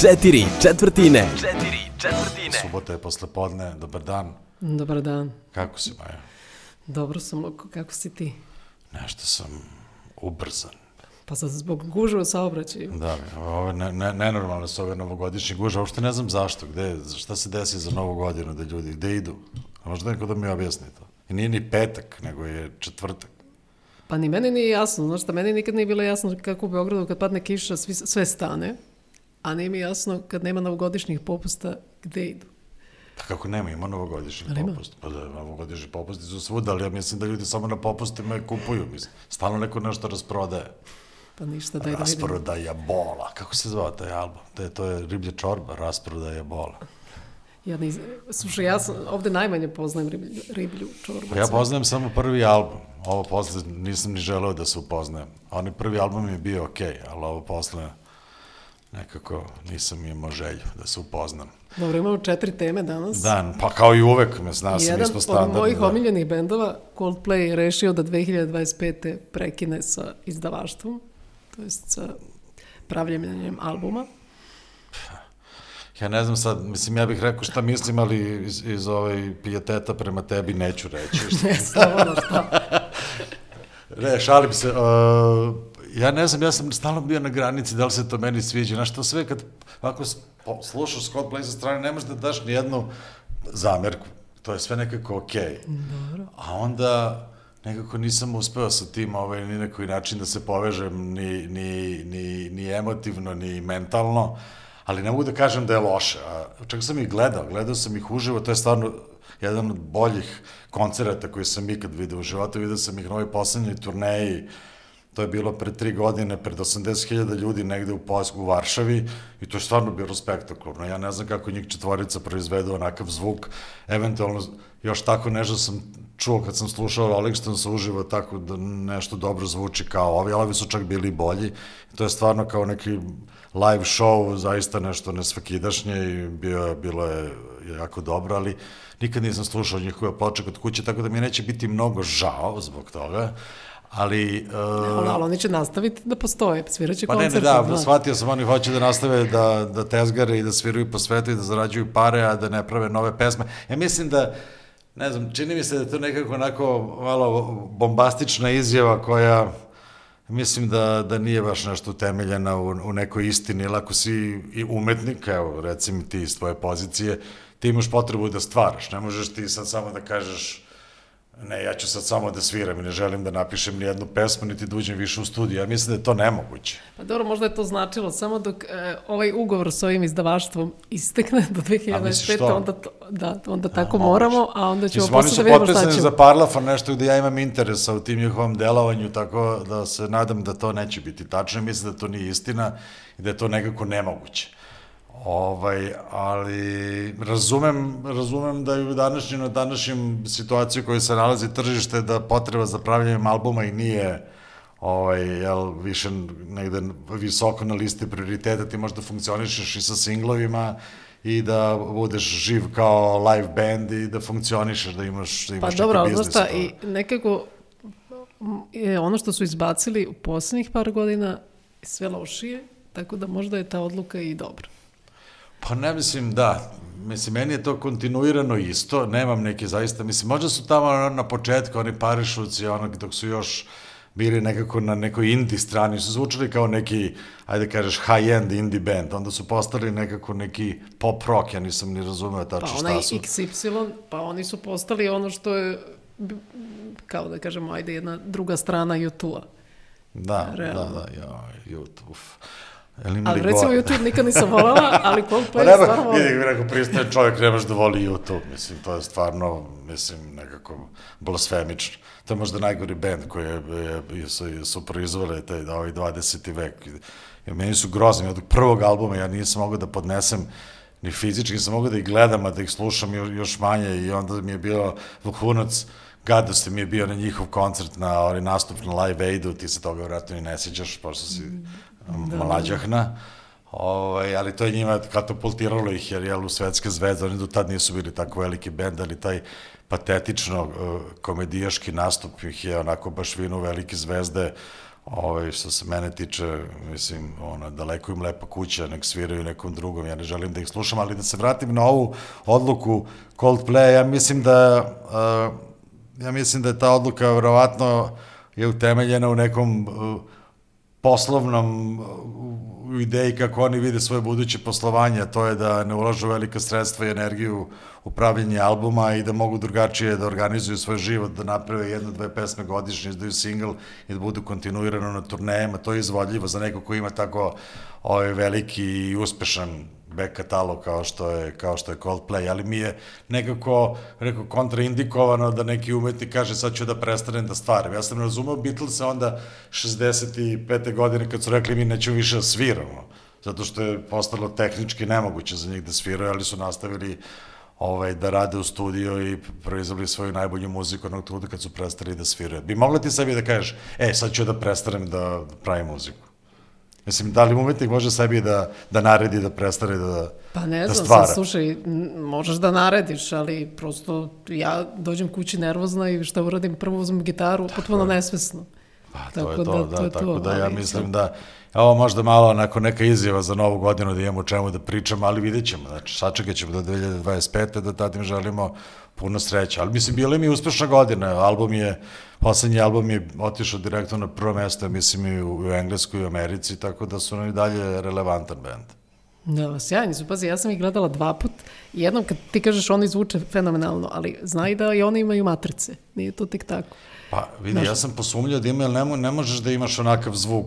Četiri četvrtine. Četiri četvrtine. Subota je posle podne, dobar dan. Dobar dan. Kako si, Maja? Dobro sam, Luko, kako si ti? Nešto sam ubrzan. Pa sad zbog gužve u saobraćaju. Da, ovo je ne, ne, nenormalne su ove novogodišnje guže, uopšte ne znam zašto, gde, šta se desi za novu godinu da ljudi, gde idu? A možda neko da mi objasni to. I nije ni petak, nego je četvrtak. Pa ni meni nije jasno, znaš šta, meni nikad nije bilo jasno kako u Beogradu kad padne kiša svi, sve stane, a nije mi jasno kad nema novogodišnjih popusta gde idu. Pa kako nema, ima novogodišnji ima? popust. Pa da, novogodišnji popusti su svuda, ali ja mislim da ljudi samo na popustima je kupuju, mislim. Stalno neko nešto rasprodaje. Pa ništa, daj da vidim. Rasprodaja bola. Kako se zvao taj album? To je, to je riblja čorba, rasprodaja bola. Ja nis, slušaj, ja sam, ovde najmanje poznajem riblju, riblju čorbu. Pa ja poznajem samo prvi album. Ovo posle nisam ni želeo da se upoznajem. Onaj prvi album je bio okej, okay, ali ovo posle nekako nisam imao želju da se upoznam. Dobro, imamo četiri teme danas. Dan, pa kao i uvek, me zna se, mi Jedan smo od standardni. mojih da. omiljenih bendova, Coldplay, je rešio da 2025. prekine sa izdavaštvom, to jest sa pravljenjem albuma. Ja ne znam sad, mislim, ja bih rekao šta mislim, ali iz, iz ovaj pijeteta prema tebi neću reći. Ne, slobodno šta. Ne, šalim se. Uh, ja ne znam, ja sam stalno bio na granici da li se to meni sviđa. Znaš, to sve kad po- slušaš Scott Play sa strane, ne možeš da daš ni jednu zamerku. To je sve nekako okej. Dobro. A onda nekako nisam uspeo sa tim ovaj, ni na koji način da se povežem ni, ni, ni, ni emotivno, ni mentalno, ali ne mogu da kažem da je loše. A, čak sam ih gledao, gledao sam ih uživo, to je stvarno jedan od boljih koncerata koji sam ikad video u životu, video sam ih na ovoj poslednjoj turneji, to je bilo pre tri godine, pred 80.000 ljudi negde u, Poljsku, u Varšavi i to je stvarno bilo spektakularno. Ja ne znam kako njih četvorica proizvedu onakav zvuk, eventualno još tako nešto sam čuo kad sam slušao Stones uživo tako da nešto dobro zvuči kao ovi, ali ovi su čak bili bolji. To je stvarno kao neki live show, zaista nešto nesvakidašnje i bio, bilo je jako dobro, ali nikad nisam slušao njihove ploče kod kuće, tako da mi neće biti mnogo žao zbog toga. Ali, uh, Ali, ali oni će nastaviti da postoje, sviraće Pa ne, koncerte. ne, da, znaš. shvatio sam, oni hoće da nastave da, da tezgare i da sviraju po svetu i da zarađuju pare, a da ne prave nove pesme. Ja mislim da, ne znam, čini mi se da je to nekako onako malo bombastična izjava koja mislim da, da nije baš nešto utemeljena u, u nekoj istini, ili ako si i umetnik, evo, recimo ti iz tvoje pozicije, ti imaš potrebu da stvaraš, ne možeš ti sad samo da kažeš ne, ja ću sad samo da sviram i ne želim da napišem ni jednu pesmu, niti da uđem više u studiju. Ja mislim da je to nemoguće. Pa dobro, možda je to značilo samo dok e, ovaj ugovor s ovim izdavaštvom istekne do A misliš 2025. to? onda, to, da, onda tako moguće. moramo, a onda ćemo Mislim, oni posle su da vidimo šta potpisani ćemo. za Parlafon, nešto gde ja imam interesa u tim njihovom delovanju, tako da se nadam da to neće biti tačno. Mislim da to nije istina i da je to nekako nemoguće. Ovaj, ali razumem, razumem da je u današnjem, na današnjem situaciji u kojoj se nalazi tržište da potreba za pravljanjem albuma i nije ovaj, jel, više negde visoko na listi prioriteta, ti možda funkcionišeš i sa singlovima i da budeš živ kao live band i da funkcionišeš, da imaš, da Pa imaš dobro, neki znaš biznis. šta, od i nekako je ono što su izbacili u poslednjih par godina sve lošije, tako da možda je ta odluka i dobra. Pa ne mislim, da. Mislim, meni je to kontinuirano isto, nemam neki zaista, mislim, možda su tamo na početku oni parišuci, ono, dok su još bili nekako na nekoj indie strani, su zvučali kao neki, ajde kažeš, high-end indie band, onda su postali nekako neki pop rock, ja nisam ni razumeo Pa tačno onaj šta su. XY, pa oni su postali ono što je, kao da kažemo, ajde, jedna druga strana YouTube-a. Da, realno. da, da, ja, YouTube, uf. Jel ima Ali li recimo gore? YouTube nikad nisam volala, ali Pa Coldplay nema, stvarno volim. vidi, rekao, pristaje čovjek, nemaš da voli YouTube, mislim, to je stvarno, mislim, nekako blasfemično. To je možda najgori band koji je, je, je, su, su proizvali taj ovaj 20. vek. I meni su grozni, od prvog albuma ja nisam mogao da podnesem ni fizički, nisam mogao da ih gledam, a da ih slušam još, još manje i onda mi je bio vrhunac gadosti mi je bio na njihov koncert, na onaj nastup na Live Aidu, ti se toga vratno i ne sjećaš, pošto si da, mlađahna. Ovaj, ali to je njima katapultiralo ih, jer jel, u svetske zvezde, oni do tad nisu bili tako veliki bend, ali taj patetično uh, komedijaški nastup ih je onako baš vinu velike zvezde Ovaj, što se mene tiče, mislim, ono, daleko im lepa kuća, nek sviraju nekom drugom, ja ne želim da ih slušam, ali da se vratim na ovu odluku Coldplay, ja mislim da, uh, ja mislim da je ta odluka verovatno je utemeljena u nekom uh, poslovnom u ideji kako oni vide svoje buduće poslovanje, to je da ne ulažu velika sredstva i energiju u pravljenje albuma i da mogu drugačije da organizuju svoj život, da naprave jednu, dve pesme godišnje, izdaju single i da budu kontinuirano na turnejama. To je izvodljivo za neko ko ima tako ovaj, veliki i uspešan back katalog kao što je kao što je Coldplay, ali mi je nekako rekao kontraindikovano da neki umetnik kaže sad ću da prestanem da stvaram. Ja sam razumeo Beatles onda 65. godine kad su rekli mi nećemo više da sviramo, zato što je postalo tehnički nemoguće za njih da sviraju, ali su nastavili ovaj, da rade u studiju i proizvali svoju najbolju muziku onog truda kad su prestali da sviraju. Bi mogla ti sebi da kažeš, e, sad ću da prestanem da pravim muziku? Mislim, da li umetnik može sebi da, da naredi, da prestane da, pa ne da znam, stvara? Sad, slušaj, možeš da narediš, ali prosto ja dođem kući nervozna i šta uradim, prvo uzmem gitaru, tako potpuno je. nesvesno. Pa, to tako je to, da, da, to tako to, da ja mislim da ovo možda malo onako neka izjava za novu godinu da imamo čemu da pričamo, ali vidjet ćemo, znači sačekat ćemo do 2025. da tadim želimo puno sreće. Ali mislim, bila mi uspešna godina, album je, poslednji album je otišao direktno na prvo mesto, mislim i u, u Engleskoj i u Americi, tako da su oni dalje relevantan band. Da, sjajni su. Pazi, ja sam ih gledala dva put. Jednom kad ti kažeš oni zvuče fenomenalno, ali znaj da i oni imaju matrice. Nije to tik tako. Pa vidi, Znaš, ja sam posumljao da ima, jer ne, ne možeš da imaš onakav zvuk,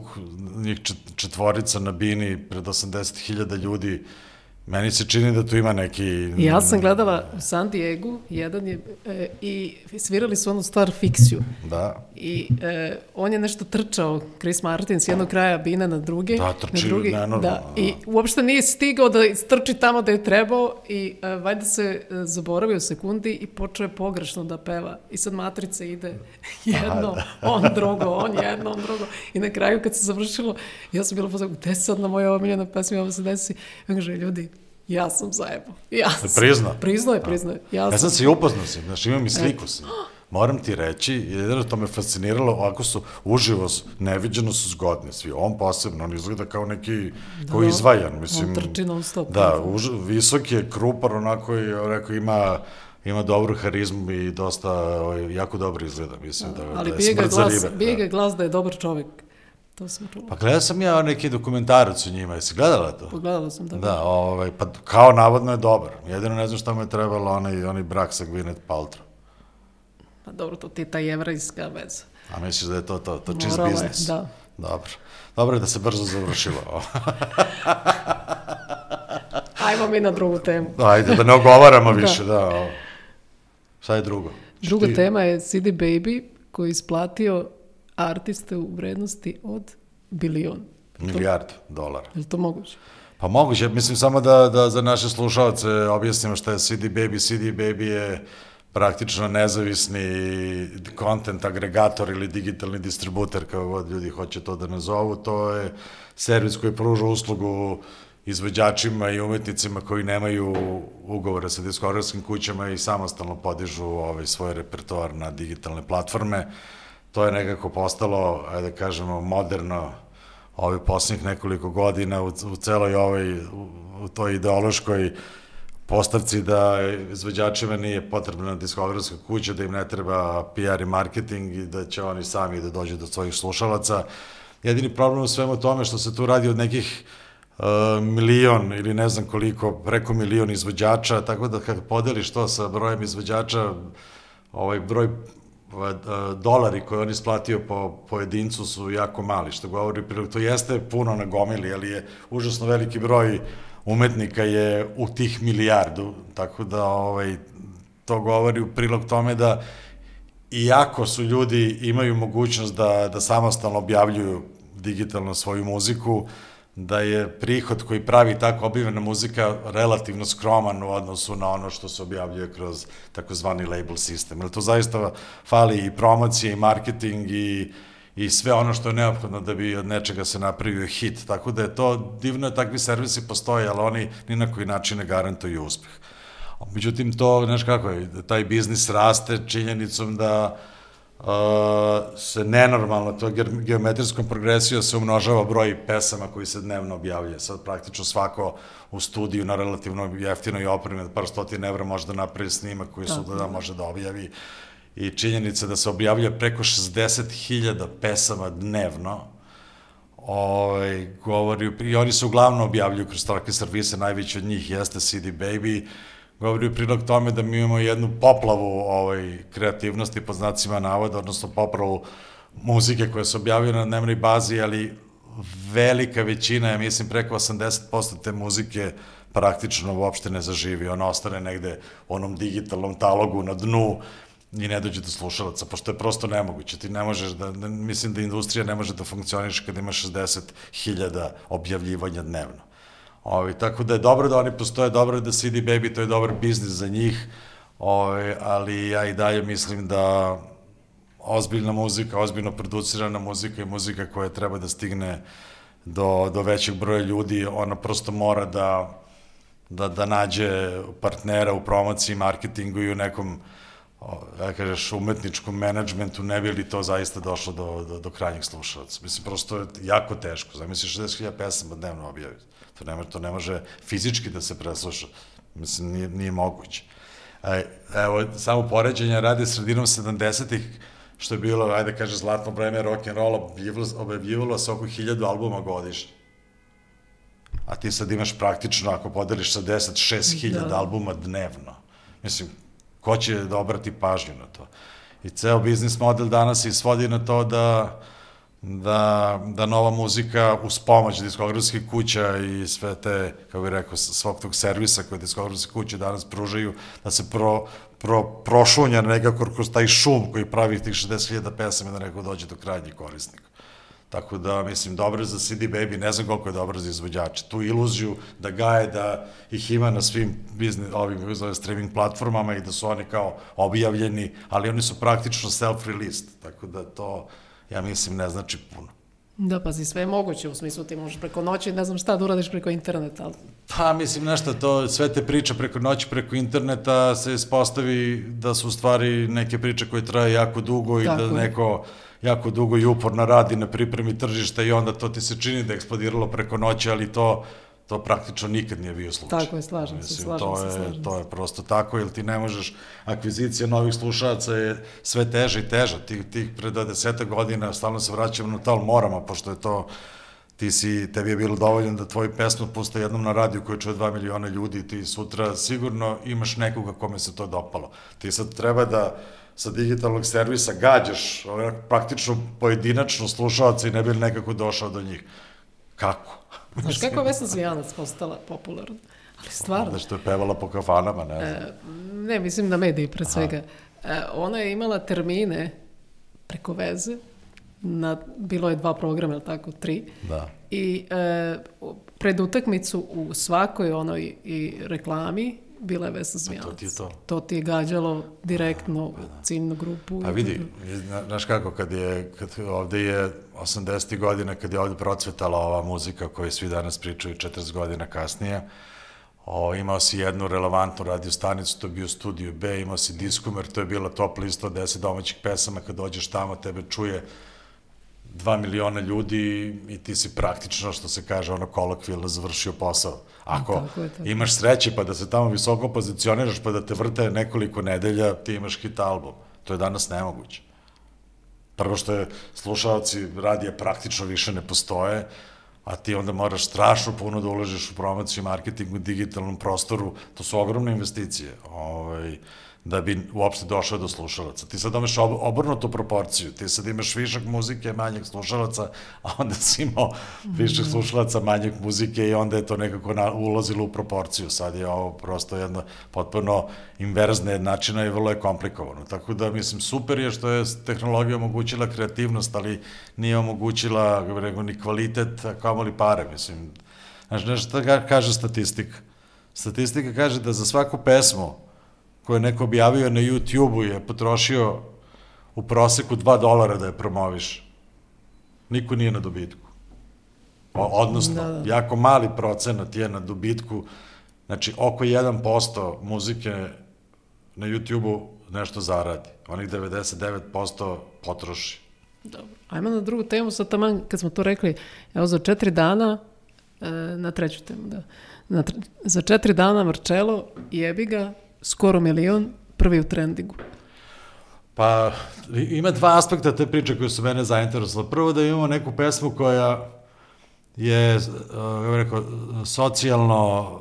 njih četvorica na bini pred 80.000 ljudi, Meni se čini da tu ima neki... Ja sam gledala u San Diego, jedan je, e, i svirali su onu stvar fiksiju. Da. I e, on je nešto trčao, Chris Martin, s jednog kraja bine na druge. Da, trči, na drugi, nenormalno. Da, i uopšte nije stigao da strči tamo da je trebao i e, valjda se e, zaboravio sekundi i počeo je pogrešno da peva. I sad matrica ide jedno, Aha, da. on drugo, on jedno, on drugo. I na kraju kad se završilo, ja sam bila pozavljena, gde sad na moja omiljena pesma ovo se desi? Ja kaže, ljudi, Ja sam zajebao. Ja sam. Prizna? Priznao je, priznao je. Ja, ja sam se i upoznao sam, znači imam i sliku sam. Moram ti reći, jedino to me fasciniralo, ovako su, uživo, neviđeno su zgodni svi. On posebno, on izgleda kao neki, da, kao izvajan, mislim. On trči non stop. Da, už, visok je, krupar, onako, i, rekao, ima, ima dobru harizmu i dosta, ovaj, jako dobro izgleda, mislim, da, Ali da je smrt za ribe. Ali bije ga glas da je dobar čovek. To sam čula. Pa gledao sam ja neki dokumentarac o njima, jesi gledala to? Pogledala sam, da. Da, ovaj, pa kao navodno je dobar. Jedino ne znam šta mu je trebalo onaj, onaj brak sa Gwyneth Paltrow. Pa dobro, to ti je ta jevrajska veza. A misliš da je to to, to čist Moralo biznis? Da. Dobro. Dobro je da se brzo završilo. Ajmo mi na drugu temu. Ajde, da ne ogovaramo da. više, da. da. Šta je drugo? Druga ti... tema je CD Baby koji je isplatio artiste u vrednosti od bilion. Milijardu dolara. Je li to moguće? Pa moguće, mislim samo da, da za naše slušalce objasnimo šta je CD Baby. CD Baby je praktično nezavisni content agregator ili digitalni distributer, kao god ljudi hoće to da nazovu. To je servis koji pruža uslugu izvođačima i umetnicima koji nemaju ugovore sa diskografskim kućama i samostalno podižu ovaj, svoj repertoar na digitalne platforme to je nekako postalo, ajde da kažemo, moderno ovih poslednjih nekoliko godina u, u celoj ovoj, u, u toj ideološkoj postavci da izvođačima nije potrebna diskografska kuća, da im ne treba PR i marketing i da će oni sami da dođu do svojih slušalaca. Jedini problem u svemu tome što se tu radi od nekih uh, milion ili ne znam koliko, preko milion izvođača, tako da kad podeliš to sa brojem izvođača, ovaj broj dolari koje on isplatio po pojedincu su jako mali, što govori prilog, to jeste puno na gomili, ali je užasno veliki broj umetnika je u tih milijardu, tako da ovaj, to govori u prilog tome da iako su ljudi imaju mogućnost da, da samostalno objavljuju digitalno svoju muziku, da je prihod koji pravi tako objavljena muzika relativno skroman u odnosu na ono što se objavljuje kroz takozvani label sistem. Jer to zaista fali i promocije i marketing i, i sve ono što je neophodno da bi od nečega se napravio hit. Tako da je to, divno je takvi servisi postoje, ali oni ni na koji način ne garantuju uspeh. Međutim, to, znaš kako je, taj biznis raste činjenicom da uh, se nenormalno, to geometrijskom progresijom se umnožava broj pesama koji se dnevno objavljuje. Sad praktično svako u studiju na relativno jeftinoj opremi, par stotin evra može da napravi snimak koji da, da može da objavi. I činjenica da se objavljuje preko 60.000 pesama dnevno, ovaj, govori, i oni se uglavnom objavljuju kroz takve servise, najveći od njih jeste CD Baby, govori u prilog tome da mi imamo jednu poplavu ovaj, kreativnosti po znacima navoda, odnosno poplavu muzike koja se objavljuje na dnevnoj bazi, ali velika većina, ja mislim preko 80% te muzike praktično uopšte ne zaživi, ona ostane negde u onom digitalnom talogu na dnu i ne dođe do slušalaca, pošto je prosto nemoguće. Ti ne možeš da, mislim da industrija ne može da funkcioniš kada ima 60.000 objavljivanja dnevno. Ovi, tako da je dobro da oni postoje, dobro je da CD Baby, to je dobar biznis za njih, ovi, ali ja i dalje mislim da ozbiljna muzika, ozbiljno producirana muzika i muzika koja treba da stigne do, do većeg broja ljudi, ona prosto mora da, da, da nađe partnera u promociji, marketingu i u nekom ja kažeš, umetničkom menadžmentu, ne bi li to zaista došlo do, do, do krajnjih slušalaca. Mislim, prosto je jako teško. Zamisli 60.000 pesama dnevno objaviti. To ne, može, to ne može fizički da se presluša. Mislim, nije, nije moguće. E, evo, samo poređenja radi sredinom 70-ih, što je bilo, ajde kaže, zlatno vreme rock'n'rolla, objavljivalo se oko 1000 albuma godišnje. A ti sad imaš praktično, ako podeliš sa 10, 6000 da. albuma dnevno. Mislim, ko će da obrati pažnju na to? I ceo biznis model danas se svodi na to da da, da nova muzika uz pomoć diskografskih kuća i sve te, kako bih rekao, svog tog servisa koje diskografske kuće danas pružaju, da se pro, pro, prošunja nekako kroz taj šum koji pravi tih 60.000 pesama da neko dođe do krajnjih korisnika. Tako da, mislim, dobro za CD Baby, ne znam koliko je dobro za izvođače. Tu iluziju da gaje, da ih ima na svim biznis, ovim zove, streaming platformama i da su oni kao objavljeni, ali oni su praktično self-released, tako da to ja mislim, ne znači puno. Da, pazi, sve je moguće, u smislu ti možeš preko noći, ne znam šta da uradiš preko interneta. Ali... Pa, mislim, nešto, to, sve te priče preko noći, preko interneta se ispostavi da su u stvari neke priče koje traje jako dugo Tako i da neko jako dugo i uporno radi na pripremi tržišta i onda to ti se čini da je eksplodiralo preko noći, ali to to praktično nikad nije bio slučaj. Tako je, slažem Mislim, se, slažem to se, slažem je, To je prosto tako, jer ti ne možeš, akvizicija novih slušalaca je sve teže i teža. Ti, ti pre deseta godina, stalno se vraćamo na tal moramo, pošto je to, ti si, tebi je bilo dovoljno da tvoju pesmu puste jednom na radiju koju čuje 2 miliona ljudi, ti sutra sigurno imaš nekoga kome se to dopalo. Ti sad treba da sa digitalnog servisa gađaš praktično pojedinačno slušalca i ne bi nekako došao do njih. Kako? Znaš kako je Vesna Zvijanac postala popularna? Ali stvarno. Da što je pevala po kafanama, ne znam. E, ne, mislim na mediji pre svega. E, ona je imala termine preko veze, na, bilo je dva programa, ili tako, tri. Da. I e, pred utakmicu u svakoj onoj i reklami bila je Vesna Zmijanac. To ti je to. To ti je gađalo direktno u ciljnu grupu. A vidi, znaš kako, kad je, kad ovde je 80. godina, kad je ovde procvetala ova muzika koju svi danas pričaju 40 godina kasnije, o, imao si jednu relevantnu radio stanicu, to je bio Studio B, imao si Diskomer, to je bila top lista od 10 domaćih pesama, kad dođeš tamo, tebe čuje 2 miliona ljudi i ti si praktično, što se kaže, ono kolokvilno završio posao. Ako tako je, tako. imaš sreće pa da se tamo visoko pozicioniraš pa da te vrte nekoliko nedelja, ti imaš hit album. To je danas nemoguće. Prvo što je slušalci radija praktično više ne postoje, a ti onda moraš strašno puno da uložiš u promociju, marketingu, digitalnom prostoru, to su ogromne investicije. Ovaj, da bi uopšte došao do slušalaca. Ti sad imaš ob obrnutu proporciju, ti sad imaš višak muzike, manjeg slušalaca, a onda si imao višak mhm. slušalaca, manjeg muzike i onda je to nekako na, ulazilo u proporciju. Sad je ovo prosto jedno potpuno inverzne načina i vrlo je komplikovano. Tako da, mislim, super je što je tehnologija omogućila kreativnost, ali nije omogućila, rekao, ni kvalitet, kao li pare, mislim. Znaš, nešto kaže statistika. Statistika kaže da za svaku pesmu koje je neko objavio na YouTube-u je potrošio u proseku 2 dolara da je promoviš. Niko nije na dobitku. O, odnosno, da, da. jako mali procenat je na dobitku, znači oko 1% muzike na YouTube-u nešto zaradi. Onih 99% potroši. Dobro. Ajmo na drugu temu, sad taman kad smo to rekli, evo za četiri dana, e, na treću temu, da. Na tre, za četiri dana Marcello, jebi ga, skoro milion, prvi u trendingu. Pa, ima dva aspekta te priče koje su mene zainteresovali. Prvo da imamo neku pesmu koja je, uh, kako rekao, socijalno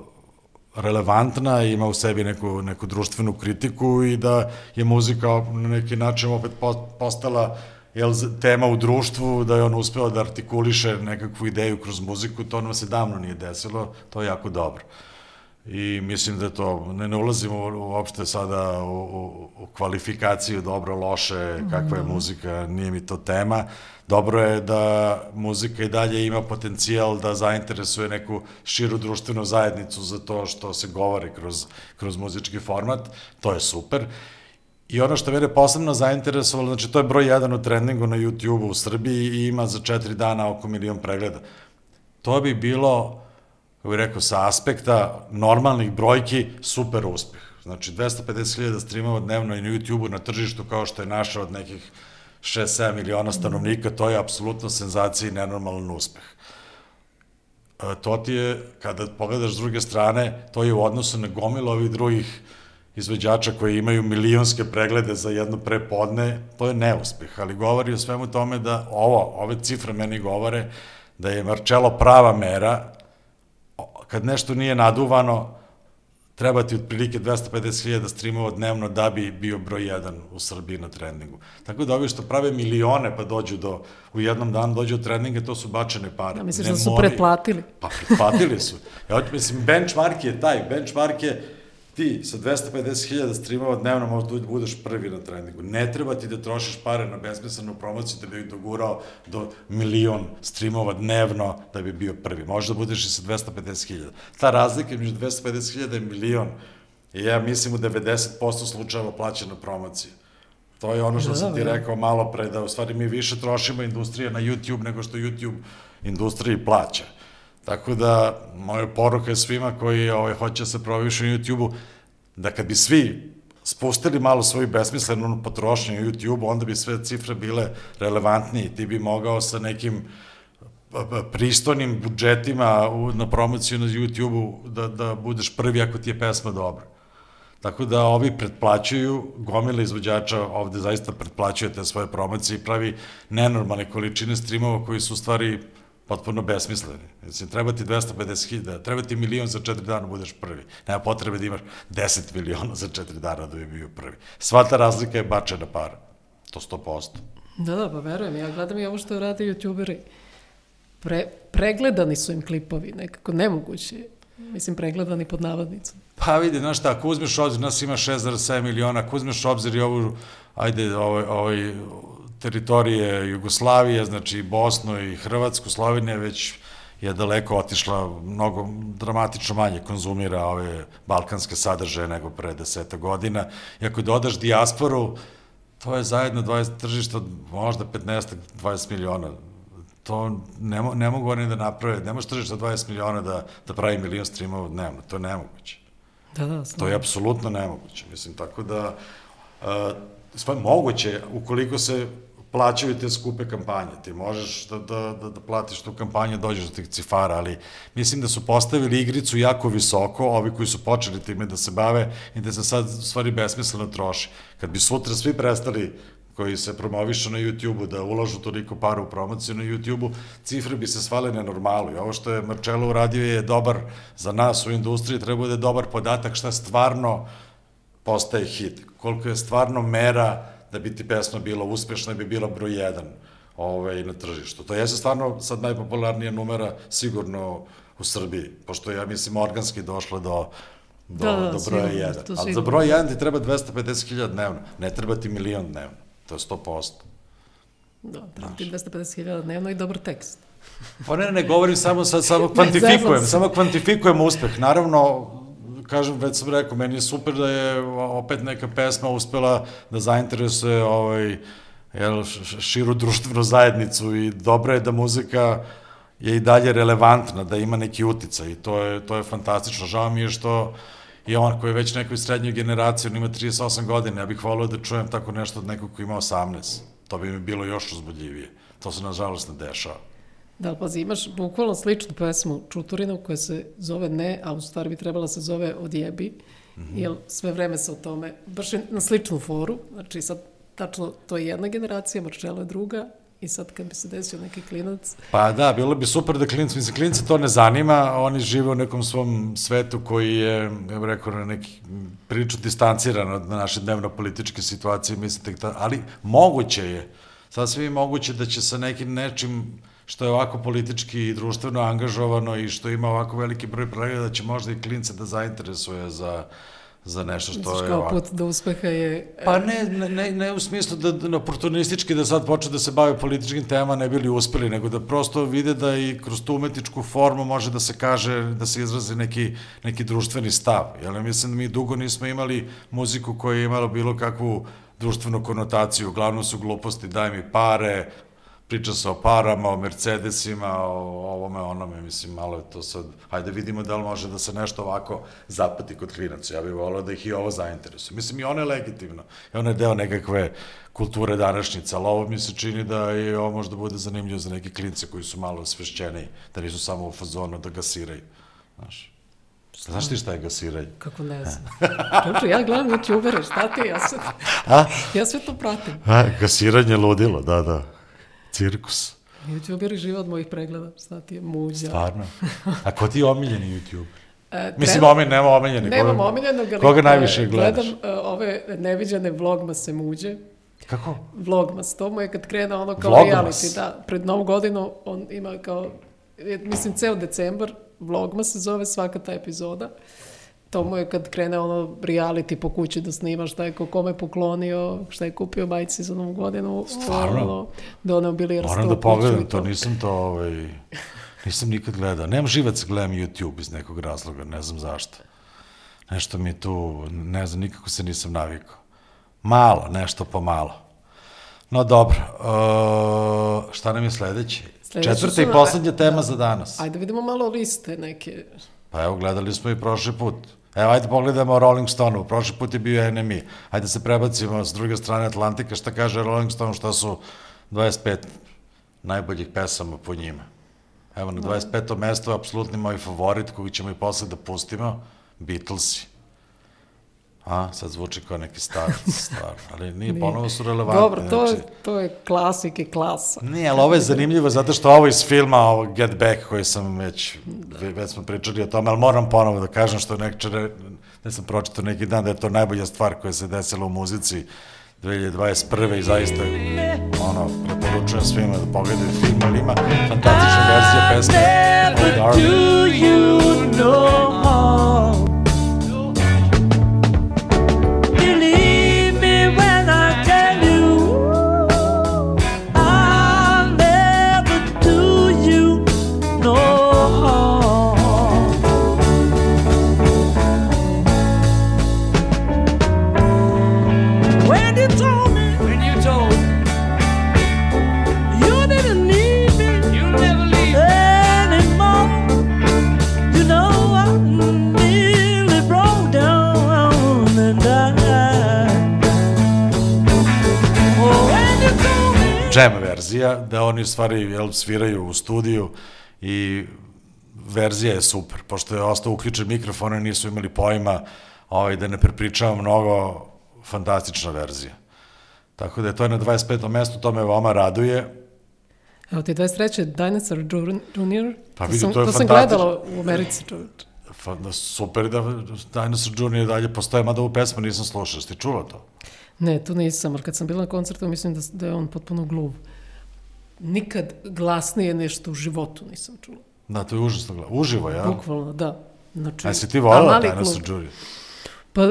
relevantna, ima u sebi neku, neku društvenu kritiku i da je muzika na neki način opet postala jel, tema u društvu, da je on uspeo da artikuliše nekakvu ideju kroz muziku, to nam se davno nije desilo, to je jako dobro. I mislim da to, ne, ne ulazimo uopšte sada u, u, u kvalifikaciju dobro, loše, kakva je muzika, nije mi to tema. Dobro je da muzika i dalje ima potencijal da zainteresuje neku širu društvenu zajednicu za to što se govori kroz, kroz muzički format, to je super. I ono što mene posebno zainteresovalo, znači to je broj jedan u trendingu na YouTube-u u Srbiji i ima za četiri dana oko milion pregleda. To bi bilo, kako bih rekao, sa aspekta normalnih brojki, super uspeh. Znači 250.000 streamova dnevno i na YouTube-u na tržištu kao što je naša od nekih 6-7 miliona stanovnika, to je apsolutno senzacija i nenormalan uspeh. E, to ti je, kada pogledaš s druge strane, to je u odnosu na gomilu ovih drugih izvođača koji imaju milionske preglede za jedno prepodne, to je neuspeh, ali govori o svemu tome da ovo, ove cifre meni govore da je Marcello prava mera, kad nešto nije naduvano, treba ti otprilike 250.000 streamova dnevno da bi bio broj 1 u Srbiji na trendingu. Tako da ovi što prave milione pa dođu do, u jednom danu dođu do trendinga, to su bačene pare. Da, misliš ne da su mori... pretplatili? Pa pretplatili su. Ja, mislim, benchmark je taj, benchmark je ti sa 250.000 streamova dnevno možda da budeš prvi na treningu. Ne treba ti da trošiš pare na besmislenu promociju da bi dogurao do milion streamova dnevno da bi bio prvi. Možda budeš i sa 250.000. Ta razlika među 250.000 i milion je, ja mislim, u 90% slučajeva plaćena promocija. To je ono što da, sam ti da. rekao malo pre, da u stvari mi više trošimo industrije na YouTube nego što YouTube industriji plaća. Tako da, moja poruka je svima koji ovaj, hoće da se provišu na YouTube-u, da kad bi svi spustili malo svoju besmislenu potrošnju na YouTube, onda bi sve cifre bile relevantnije. Ti bi mogao sa nekim pristojnim budžetima na promociju na YouTube-u da, da budeš prvi ako ti je pesma dobra. Tako da ovi pretplaćuju, gomile izvođača ovde zaista pretplaćuje te svoje promocije i pravi nenormalne količine streamova koji su u stvari potpuno besmisleni. Mislim, treba ti 250.000, treba ti milion za četiri dana da budeš prvi. Nema potrebe da imaš 10 miliona za četiri dana da bi bio prvi. Sva ta razlika je bačena para. To 100%. Da, da, pa verujem. Ja gledam i ovo što rade youtuberi. Pre, pregledani su im klipovi, nekako nemoguće. Mislim, pregledani pod navodnicom. Pa vidi, znaš šta, ako uzmeš obzir, nas ima 6,7 miliona, ako uzmeš obzir i ovu, ajde, ovaj, ovaj teritorije Jugoslavije, znači Bosnu i Hrvatsku, Slovenija već je daleko otišla, mnogo dramatično manje konzumira ove balkanske sadržaje nego pre deseta godina. I ako dodaš dijasporu, to je zajedno 20 tržišta, možda 15-20 miliona. To ne, mo, ne mogu oni da naprave, ne može tržišta 20 miliona da, da pravi milion streamova dnevno, to je nemoguće. Da, da, to je apsolutno nemoguće, mislim, tako da uh, sve moguće, ukoliko se plaćaju te skupe kampanje. Ti možeš da, da, da, da platiš tu kampanju, dođeš do tih cifara, ali mislim da su postavili igricu jako visoko, ovi koji su počeli time da se bave i da se sad stvari besmisleno troši. Kad bi sutra svi prestali koji se promovišu na YouTube-u, da ulažu toliko para u promociju na YouTube-u, cifre bi se svale na normalu. I ovo što je Marcello uradio je dobar za nas u industriji, treba da je dobar podatak šta stvarno postaje hit, koliko je stvarno mera da bi ti pesma bila uspešna bi bila broj jedan ovaj, na tržištu. To je stvarno sad najpopularnija numera sigurno u Srbiji, pošto ja mislim organski došla do do, da, da, do broja 1. Ali za broj 1 ti treba 250.000 dnevno, ne treba ti milion dnevno. To je 100%. Da, treba ti 250.000 dnevno i dobar tekst. Pa ne, ne, govorim samo, sad, samo kvantifikujem, samo kvantifikujem uspeh. Naravno, kažem, već sam rekao, meni je super da je opet neka pesma uspela da zainteresuje ovaj, jel, širu društvenu zajednicu i dobro je da muzika je i dalje relevantna, da ima neki uticaj i to je, to je fantastično. Žao mi je što je on koji je već nekoj srednjoj generaciji, on ima 38 godina, ja bih volio da čujem tako nešto od nekog koji ima 18. To bi mi bilo još uzbudljivije. To se nažalost ne dešava. Da, pazi, imaš bukvalno sličnu pesmu Čuturinu koja se zove Ne, a u stvari bi trebala da se zove Odjebi, mm -hmm. jer sve vreme se o tome, baš na sličnu foru, znači sad tačno to je jedna generacija, Marčelo je druga, I sad kad bi se desio neki klinac... Pa da, bilo bi super da klinac, mislim, klince to ne zanima, oni žive u nekom svom svetu koji je, ja bih rekao, na neki priču distanciran od naše dnevno-političke situacije, mislim, ta, ali moguće je, sasvim moguće da će sa nekim nečim što je ovako politički i društveno angažovano i što ima ovako veliki broj pregleda, da će možda i klince da zainteresuje za za nešto što Misliš je kao ovako. put do uspeha je... Pa ne, ne, ne, u smislu da, da oportunistički da sad počne da se bave političkim temama ne bili uspeli, nego da prosto vide da i kroz tu umetničku formu može da se kaže, da se izrazi neki, neki društveni stav. Jel, mislim da mi dugo nismo imali muziku koja je imala bilo kakvu društvenu konotaciju, uglavnom su gluposti, daj mi pare, priča se o parama, o Mercedesima, o ovome, onome, mislim, malo je to sad, hajde vidimo da li može da se nešto ovako zapati kod klinaca. Ja bih volao da ih i ovo zainteresuje. Mislim, i ono je legitimno. I ono je deo nekakve kulture današnjice, ali ovo mi se čini da je ovo možda bude zanimljivo za neke klince koji su malo osvešćeni, da nisu samo u fazonu da gasiraju. Znaš. Znaš ti šta je gasiranje? Kako ne znam. Čuče, ja gledam youtubere, šta ti, ja sve, ja sve to pratim. A, gasiranje ludilo, da, da. Cirkus. Youtuberi žive od mojih pregleda, ti je muđa. Stvarno. A ko ti je omiljeni YouTube? E, Mislim, treba- omiljen, nema omiljenih. Nemam koga- omiljenog, ali Koga najviše gledaš? Gledam e, ove neviđene vlogmase muđe. Kako? Vlogmas, to mu je kad krene ono kao Vlogmas? reality, da, pred novu godinu on ima kao, mislim, ceo decembar, Vlogmas se zove svaka ta epizoda. To mu je kad krene ono reality po kući da snima šta je ko kome poklonio, šta je kupio majci za novu godinu. Stvarno? Ono, da ono bili Moram da pogledam to, nisam to, ovaj, nisam nikad gledao. Nemam živac, gledam YouTube iz nekog razloga, ne znam zašto. Nešto mi tu, ne znam, nikako se nisam navikao. Malo, nešto po malo. No dobro, uh, šta nam je sledeći? Sledeće Četvrta i poslednja tema da. za danas. Ajde vidimo malo liste neke. Pa evo, gledali smo i prošli put. Evo, ajde pogledamo Rolling Stone-u. Prošli put je bio NME. Ajde se prebacimo s druge strane Atlantika. Šta kaže Rolling Stone, šta su 25 najboljih pesama po njima. Evo, na 25. mesto je apsolutni moj favorit, koji ćemo i posle da pustimo, Beatlesi. A, sad zvuči kao neki starac, stvar, ali nije, Nije. ponovo su relevantni. Dobro, to, znači, je, to je klasik i klasa. Nije, ali ovo je zanimljivo zato što ovo iz filma ovo Get Back koji sam već, da. već smo pričali o tome, ali moram ponovo da kažem što nekče, ne sam pročitao neki dan da je to najbolja stvar koja se desila u muzici 2021. i zaista ono, preporučujem svima da pogledaju film, ali ima fantastična verzija pesme Darling. do you no verzija, da oni u stvari jel, sviraju u studiju i verzija je super, pošto je ostao uključen mikrofon i nisu imali pojma ovaj, da ne prepričavam mnogo, fantastična verzija. Tako da je to na 25. mestu, to me veoma raduje. Evo ti 23. Dinosaur Jun- Junior. Pa to vidi, sam, to je to sam gledala u Americi. Fa, da, super da Dinosaur Jr. dalje postoje, mada ovu pesmu nisam slušao, ste čula to? Ne, to nisam, ali kad sam bila na koncertu, mislim da, da je on potpuno gluv. Nikad glasnije nešto u životu nisam čula. Da, to je užasno gleda. Uživo, ja? Bukvalno, da. Znači, A si ti a volila mali Dinosaur klub. Jr.? Pa,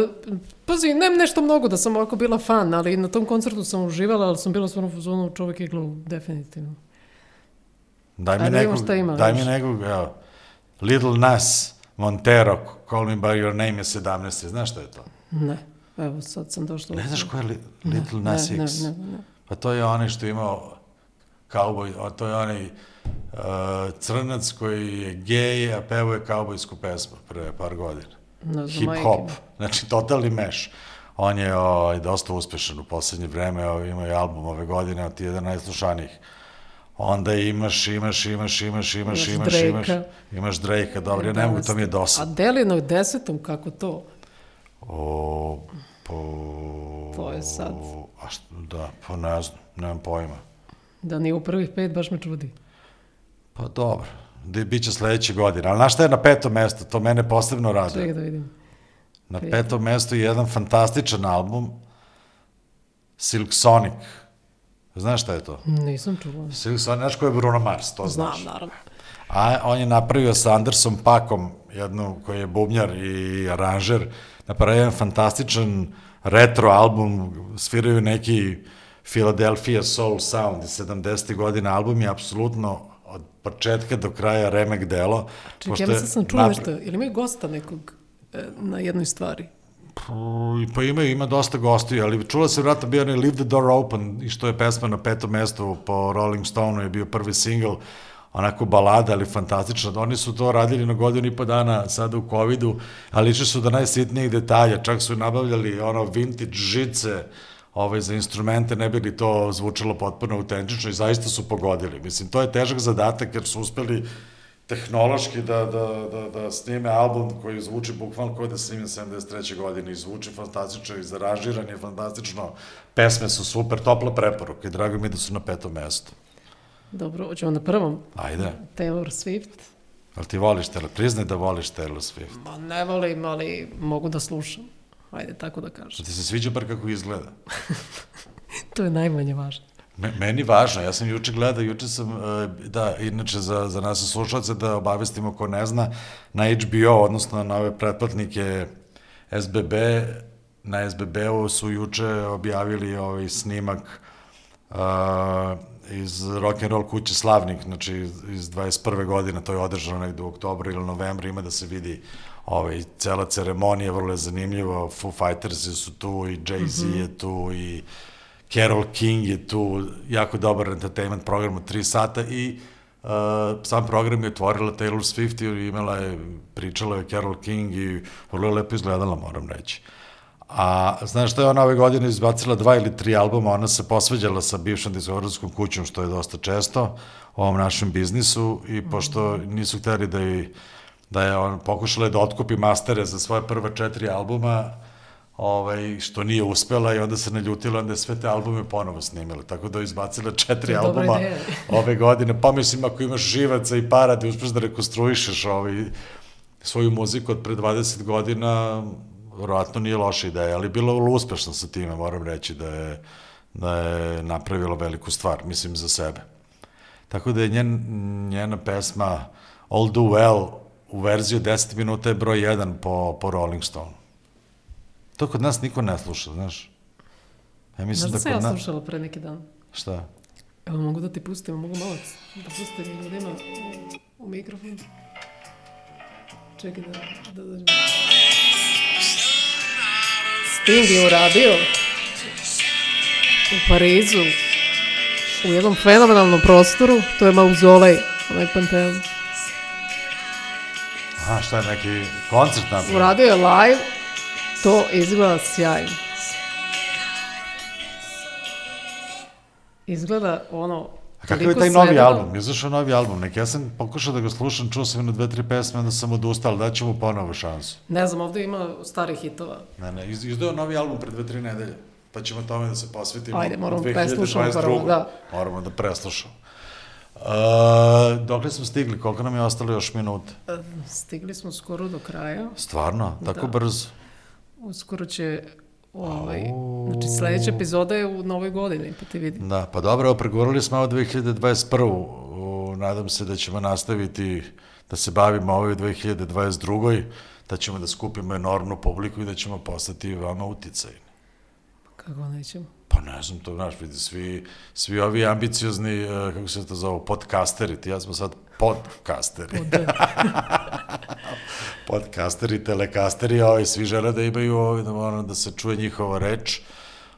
pazi, nem nešto mnogo da sam ovako bila fan, ali na tom koncertu sam uživala, ali sam bila stvarno u fazonu, čovjek je gluv, definitivno. Daj mi nekog, šta ima, daj mi nekog, evo, Little Nas Montero, Call Me By Your Name je 17. Znaš šta je to? Ne, evo sad sam došla. Ne u- znaš ko je li, Ne, Little Nas ne, X? Ne, ne, ne. Pa to je onaj što je imao kauboj, a to je onaj uh, crnac koji je gej, a pevao je kaubojsku pesmu pre par godina. ne znam, Hip majke hop, mi. znači totalni meš. On je ovaj, dosta uspešan u poslednje vreme, ovaj, ima i album ove godine, od ti jedan najslušanijih. Onda imaš, imaš, imaš, imaš, imaš, Imaš imaš, imaš, imaš Drake-a, dobro, ja ne mogu, to mi je A dosadno. Delinoj desetom, kako to? O, po... To je sad. A što, da, pa ne znam, nemam pojma. Da nije u prvih pet, baš me čudi. Pa dobro, da bit će sledeće godine. Ali znaš šta je na petom mestu? To mene posebno rade. Čekaj da vidim. Na Pet. petom mestu je jedan fantastičan album, Silk Sonic. Znaš šta je to? Nisam čula. Silk Sonic, znaš ko je Bruno Mars, to Znam, znaš. naravno. A on je napravio sa Andersom Pakom, jednu koji je bubnjar i aranžer, napravio jedan fantastičan retro album, sviraju neki Philadelphia Soul Sound iz 70. godina, album je apsolutno od početka do kraja remek delo. Čekaj, ja mislim sam čula napra- nešto. Ili imaju gosta nekog e, na jednoj stvari? Pa ima, ima dosta gostiju, ali čula se vratno bio onaj Leave the Door Open, i što je pesma na petom mestu po Rolling Stone-u je bio prvi single, onako balada, ali fantastična. Oni su to radili na godinu i po dana sada u covidu, ali išli su do najsitnijih detalja, čak su nabavljali ono vintage žice, ovaj, za instrumente, ne bi li to zvučalo potpuno autentično i zaista su pogodili. Mislim, to je težak zadatak jer su uspeli tehnološki da, da, da, da snime album koji zvuči bukvalno kao da snime 73. godine i zvuči fantastično i zaražiran je fantastično. Pesme su super, topla preporuka i drago mi da su na petom mestu. Dobro, hoćemo na prvom. Ajde, Taylor Swift. ali ti voliš Taylor, priznaj da voliš Taylor Swift. Ma ne volim, ali mogu da slušam. Ajde, tako da kažem. Ti se sviđa bar kako izgleda. To je najmanje važno. Me, meni važno, ja sam juče gledao, juče sam, e, da, inače za, za nas slušalce da obavestimo ko ne zna, na HBO, odnosno na ove pretplatnike SBB, na SBB-u su juče objavili ovaj snimak uh, iz rock and roll kuće Slavnik, znači iz, iz 21. godine, to je održano negde u oktobru ili novembru, ima da se vidi ovaj, cela ceremonija, vrlo je zanimljivo, Foo Fighters su tu i Jay-Z mm -hmm. je tu i Carol King je tu, jako dobar entertainment program od 3 sata i uh, sam program je otvorila Taylor Swift i imala je, pričala je Carol King i vrlo je lepo izgledala, moram reći. A znaš šta je ona ove godine izbacila dva ili tri albuma, ona se posveđala sa bivšom diskogradskom kućom, što je dosta često u ovom našem biznisu i pošto nisu hteli da je, da je on pokušala da otkupi mastere za svoje prva četiri albuma, ovaj, što nije uspela i onda se naljutila, onda je sve te albume ponovo snimila, tako da je izbacila četiri dobra albuma ideja. ove godine, pa mislim ako imaš živaca i para da uspeš da rekonstruišeš ovaj, svoju muziku od pre 20 godina, verovatno nije loša ideja, ali bila je vrlo uspešna sa time, moram reći da je, da je napravila veliku stvar, mislim, za sebe. Tako da je njen, njena pesma All Do Well u verziju 10 minuta je broj 1 po, po Rolling Stone. To kod nas niko ne sluša, znaš. Ja mislim Znaš da da sam ja kod nas... slušala pre neki dan? Šta? Evo, mogu da ti pustim, mogu malo da pustim ljudima u, u mikrofon. Čekaj da, da dođem. Sting je uradio u Parizu u jednom fenomenalnom prostoru, to je mauzolej, onaj Panteon. Aha, šta je neki koncert napravio? Uradio je live, to izgleda sjajno. Izgleda ono... A kakav je taj novi svedeno. album? Izašao novi album. Nek ja sam pokušao da ga slušam, čuo sam jedno dve, tri pesme, onda sam odustao, ali daću mu ponovo šansu. Ne znam, ovde ima starih hitova. Ne, ne, iz- izdao novi album pred dve, tri nedelje. Pa ćemo tome da se posvetimo. Ajde, moramo u preslušamo 2022.. prvo, da. Moramo da preslušamo. Uh, dokle smo stigli? Koliko nam je ostalo još minuta? E, Stigli smo skoro do kraja. Stvarno? Tako Da. brzo? Uskoro će... Ovaj, znači, sledeća epizoda je u novoj godini, pa ti vidim. Da, pa dobro, pregovorili smo ovo 2021. U, nadam se da ćemo nastaviti da se bavimo ovoj u 2022. Da ćemo da skupimo enormnu publiku i da ćemo postati vama uticajni. Kako nećemo? Pa ne znam, to znaš, vidi, svi, svi ovi ambiciozni, eh, kako se to zove, podcasteri, ti ja smo sad podcasteri. Od, podcasteri, telekasteri, ovaj, svi žele da imaju, ovaj, da, ono, da se čuje njihova reč.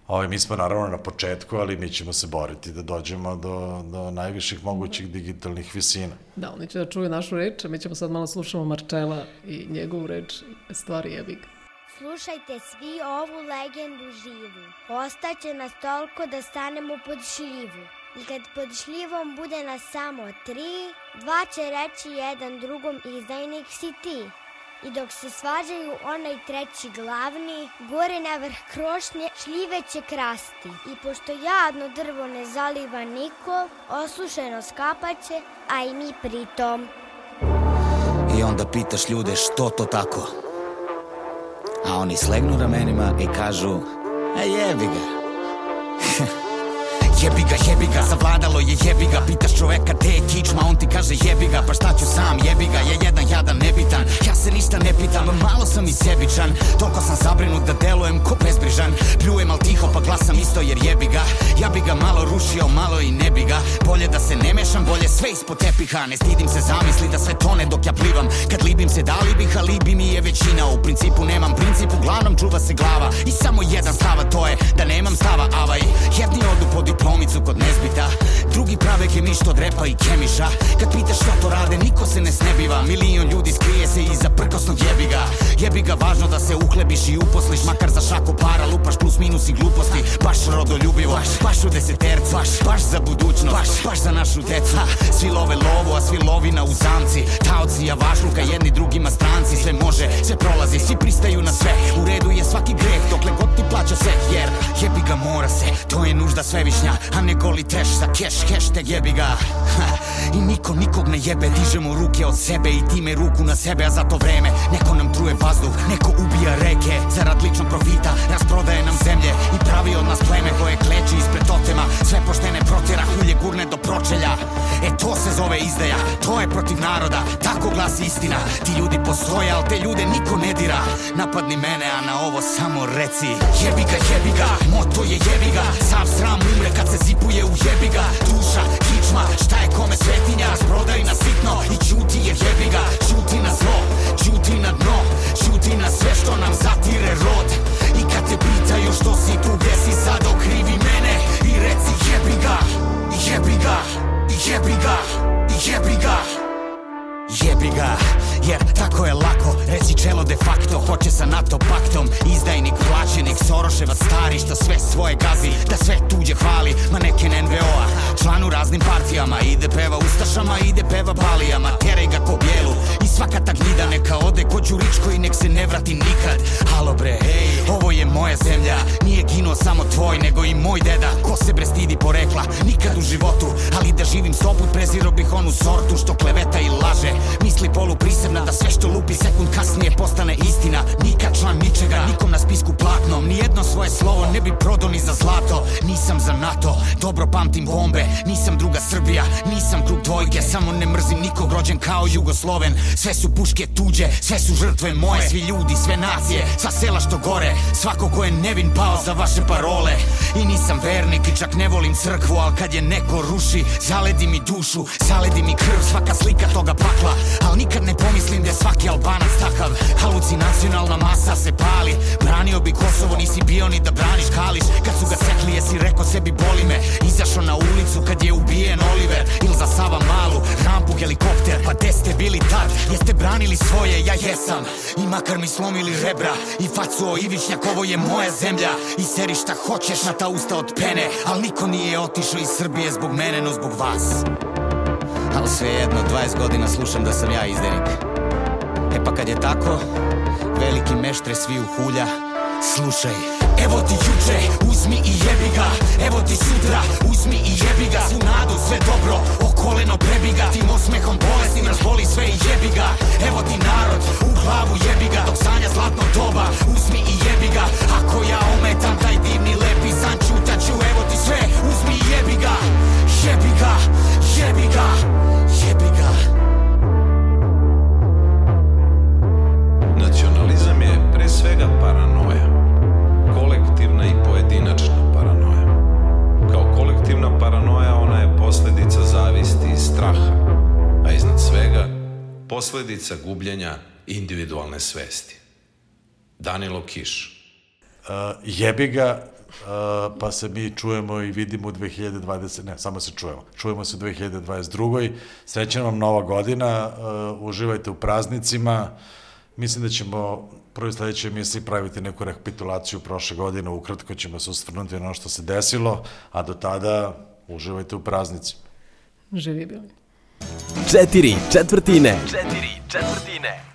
Ovaj, mi smo naravno na početku, ali mi ćemo se boriti da dođemo do, do najviših mogućih digitalnih visina. da, oni će da čuju našu reč, a mi ćemo sad malo slušamo Marčela i njegovu reč, stvari jebik. Slušajte svi ovu legendu živu. Ostaće nas toliko da stanemo pod šljivu. I kad pod šljivom bude nas samo tri, dva će reći jedan drugom izdajnik si ti. I dok se svađaju onaj treći glavni, gore na vrh krošnje šljive će krasti. I pošto jadno drvo ne zaliva niko, osušeno skapaće, a i mi pritom. I onda pitaš ljude što to tako A oni slegnu ramenima i kažu A jebi ga. Jebi ga, jebi ga, savladalo je jebi ga. Pitaš čoveka te je kičma, on ti kaže jebi ga. Pa šta ću sam, jebi ga, je jedan jadan nebitan. Ja se ništa ne pitam, malo sam i sebičan. Toliko sam zabrinut da delujem ko bezbrižan. Pljujem al tiho pa glasam isto jer jebi ga Ja bi ga malo rušio, malo i ne bi ga. Bolje da se ne mešam, bolje sve ispod tepiha. Ne stidim se zamisli da sve tone dok ja plivam. Kad libim se dali bih, a libi mi je većina. U principu nemam princip, uglavnom čuva se glava. I samo jedan stava, to je da nemam stava Avaj, jedni odu po diplomicu kod nezbita Drugi prave kemišt od repa i kemiša. Kad pitaš šta to rade, niko se ne snebiva. Milion ljudi skrije se iza prkosnog jebiga. Jebiga, važno da se uhlebiš i uposliš Makar za šaku para, lupaš plus minus i gluposti Baš rodoljubivo, baš, baš u desetercu Baš, baš za budućnost, baš, baš za našu decu. Ha, Svi love lovu, a svi lovina u zamci. Taoci javašluka, jedni drugima stranci. Sve može, sve prolazi, svi pristaju na sve. U redu je svaki greh, dokle god ti plaća se Jer jebi ga mora se, to je nužda svevišnja. A ne goli treš za keš, hashtag jebi ga. Ha, I niko nikog ne jebe, dižemo ruke od sebe I time ruku na sebe, a za to vreme Neko nam truje vazduh, neko ubija reke Zarad ličnog profita, rasprodaje nam zemlje I pravi od nas pleme koje kleči ispred totema Sve poštene protjera, hulje gurne do pročelja. E to se zove izdaja, to je protiv naroda. Tako glasi istina, ti ljudi postoje, al te ljude niko ne dira. Napadni mene, a na ovo samo reci. Jebi ga, jebi ga, moto je jebi ga. Sav sram umre kad se zipuje u jebi ga. Duša, kičma, šta je kome svetinja? Rasprodaj na sitno i ćuti jer jebi ga. Ćuti na zlo, ćuti na dno Ćuti na sve što nam zatire rod I kad te pitaju što si tu, gde si sad okrivi mene. I reci jebi ga, jebi ga, jebi ga, jebi ga Jebi ga, jer tako je lako Reći čelo de facto, hoće sa NATO paktom. Izdajnik, plaćenik, Soroševac stari Što sve svoje gazi, da sve tuđe hvali Maneken NVO-a, član u raznim partijama Ide peva ustašama, ide peva balijama Teraj ga ko bijelu svaka ta gnida Neka ode ko Đuričko i nek se ne vrati nikad. Halo bre, ej, ovo je moja zemlja. Nije ginuo samo tvoj, nego i moj deda. Ko se bre stidi porekla, nikad u životu. Ali da živim stoput, preziro bih onu sortu Što kleveta i laže. Misli polu prisebna da sve što lupi sekund kasnije postane istina. Nikad član ničega, nikom na spisku platnom Nijedno svoje slovo ne bi prodo ni za zlato. Nisam za NATO, dobro pamtim bombe. Nisam druga Srbija, nisam krug dvojke. Samo ne mrzim nikog rođen kao Jugosloven. Sve su puške tuđe, sve su žrtve moje. Svi ljudi, sve nacije, sva sela što gore. Svako ko je nevin pao za vaše parole. I nisam vernik i čak ne volim crkvu Al kad je neko ruši, zaledi mi dušu Zaledi mi krv, svaka slika toga pakla Al nikad ne pomislim da je svaki albanac takav. Halucinacionalna masa se pali Branio bi Kosovo, nisi bio ni da braniš Kališ, kad su ga sekli jesi rekao sebi boli me. Izašao na ulicu kad je ubijen Oliver. Il za Sava Malu, rampu helikopter. Pa gde ste bili tad, jeste branili svoje, ja jesam. I makar mi slomili rebra. I facu o Ivičnjak, ovo je moja zemlja. I seri šta hoćeš na ta usta od pene. Al niko nije otišao iz Srbije zbog mene, no zbog vas. Al svejedno, 20 godina slušam da sam ja izdenik E pa kad je tako, veliki meštre svi u hulja Slušaj, evo ti juče, uzmi i jebi ga. Evo ti sutra, uzmi i jebi ga. Svu nadu, sve dobro, o koleno prebi ga Tim osmehom bolesnim razboli sve i jebi ga. Evo ti narod, u glavu jebi ga posledica gubljenja individualne svesti. Danilo Kiš Uh, jebi ga, uh, pa se mi čujemo i vidimo u 2020, ne, samo se čujemo. Čujemo se u 2022. Srećna vam nova godina, uh, uživajte u praznicima, Mislim da ćemo prvi sledeće emisiji praviti neku rekapitulaciju prošle godine, ukratko ćemo se osvrnuti na ono što se desilo, a do tada uživajte u praznici. Živi bili. Četiri četvrtine. Četiri četvrtine.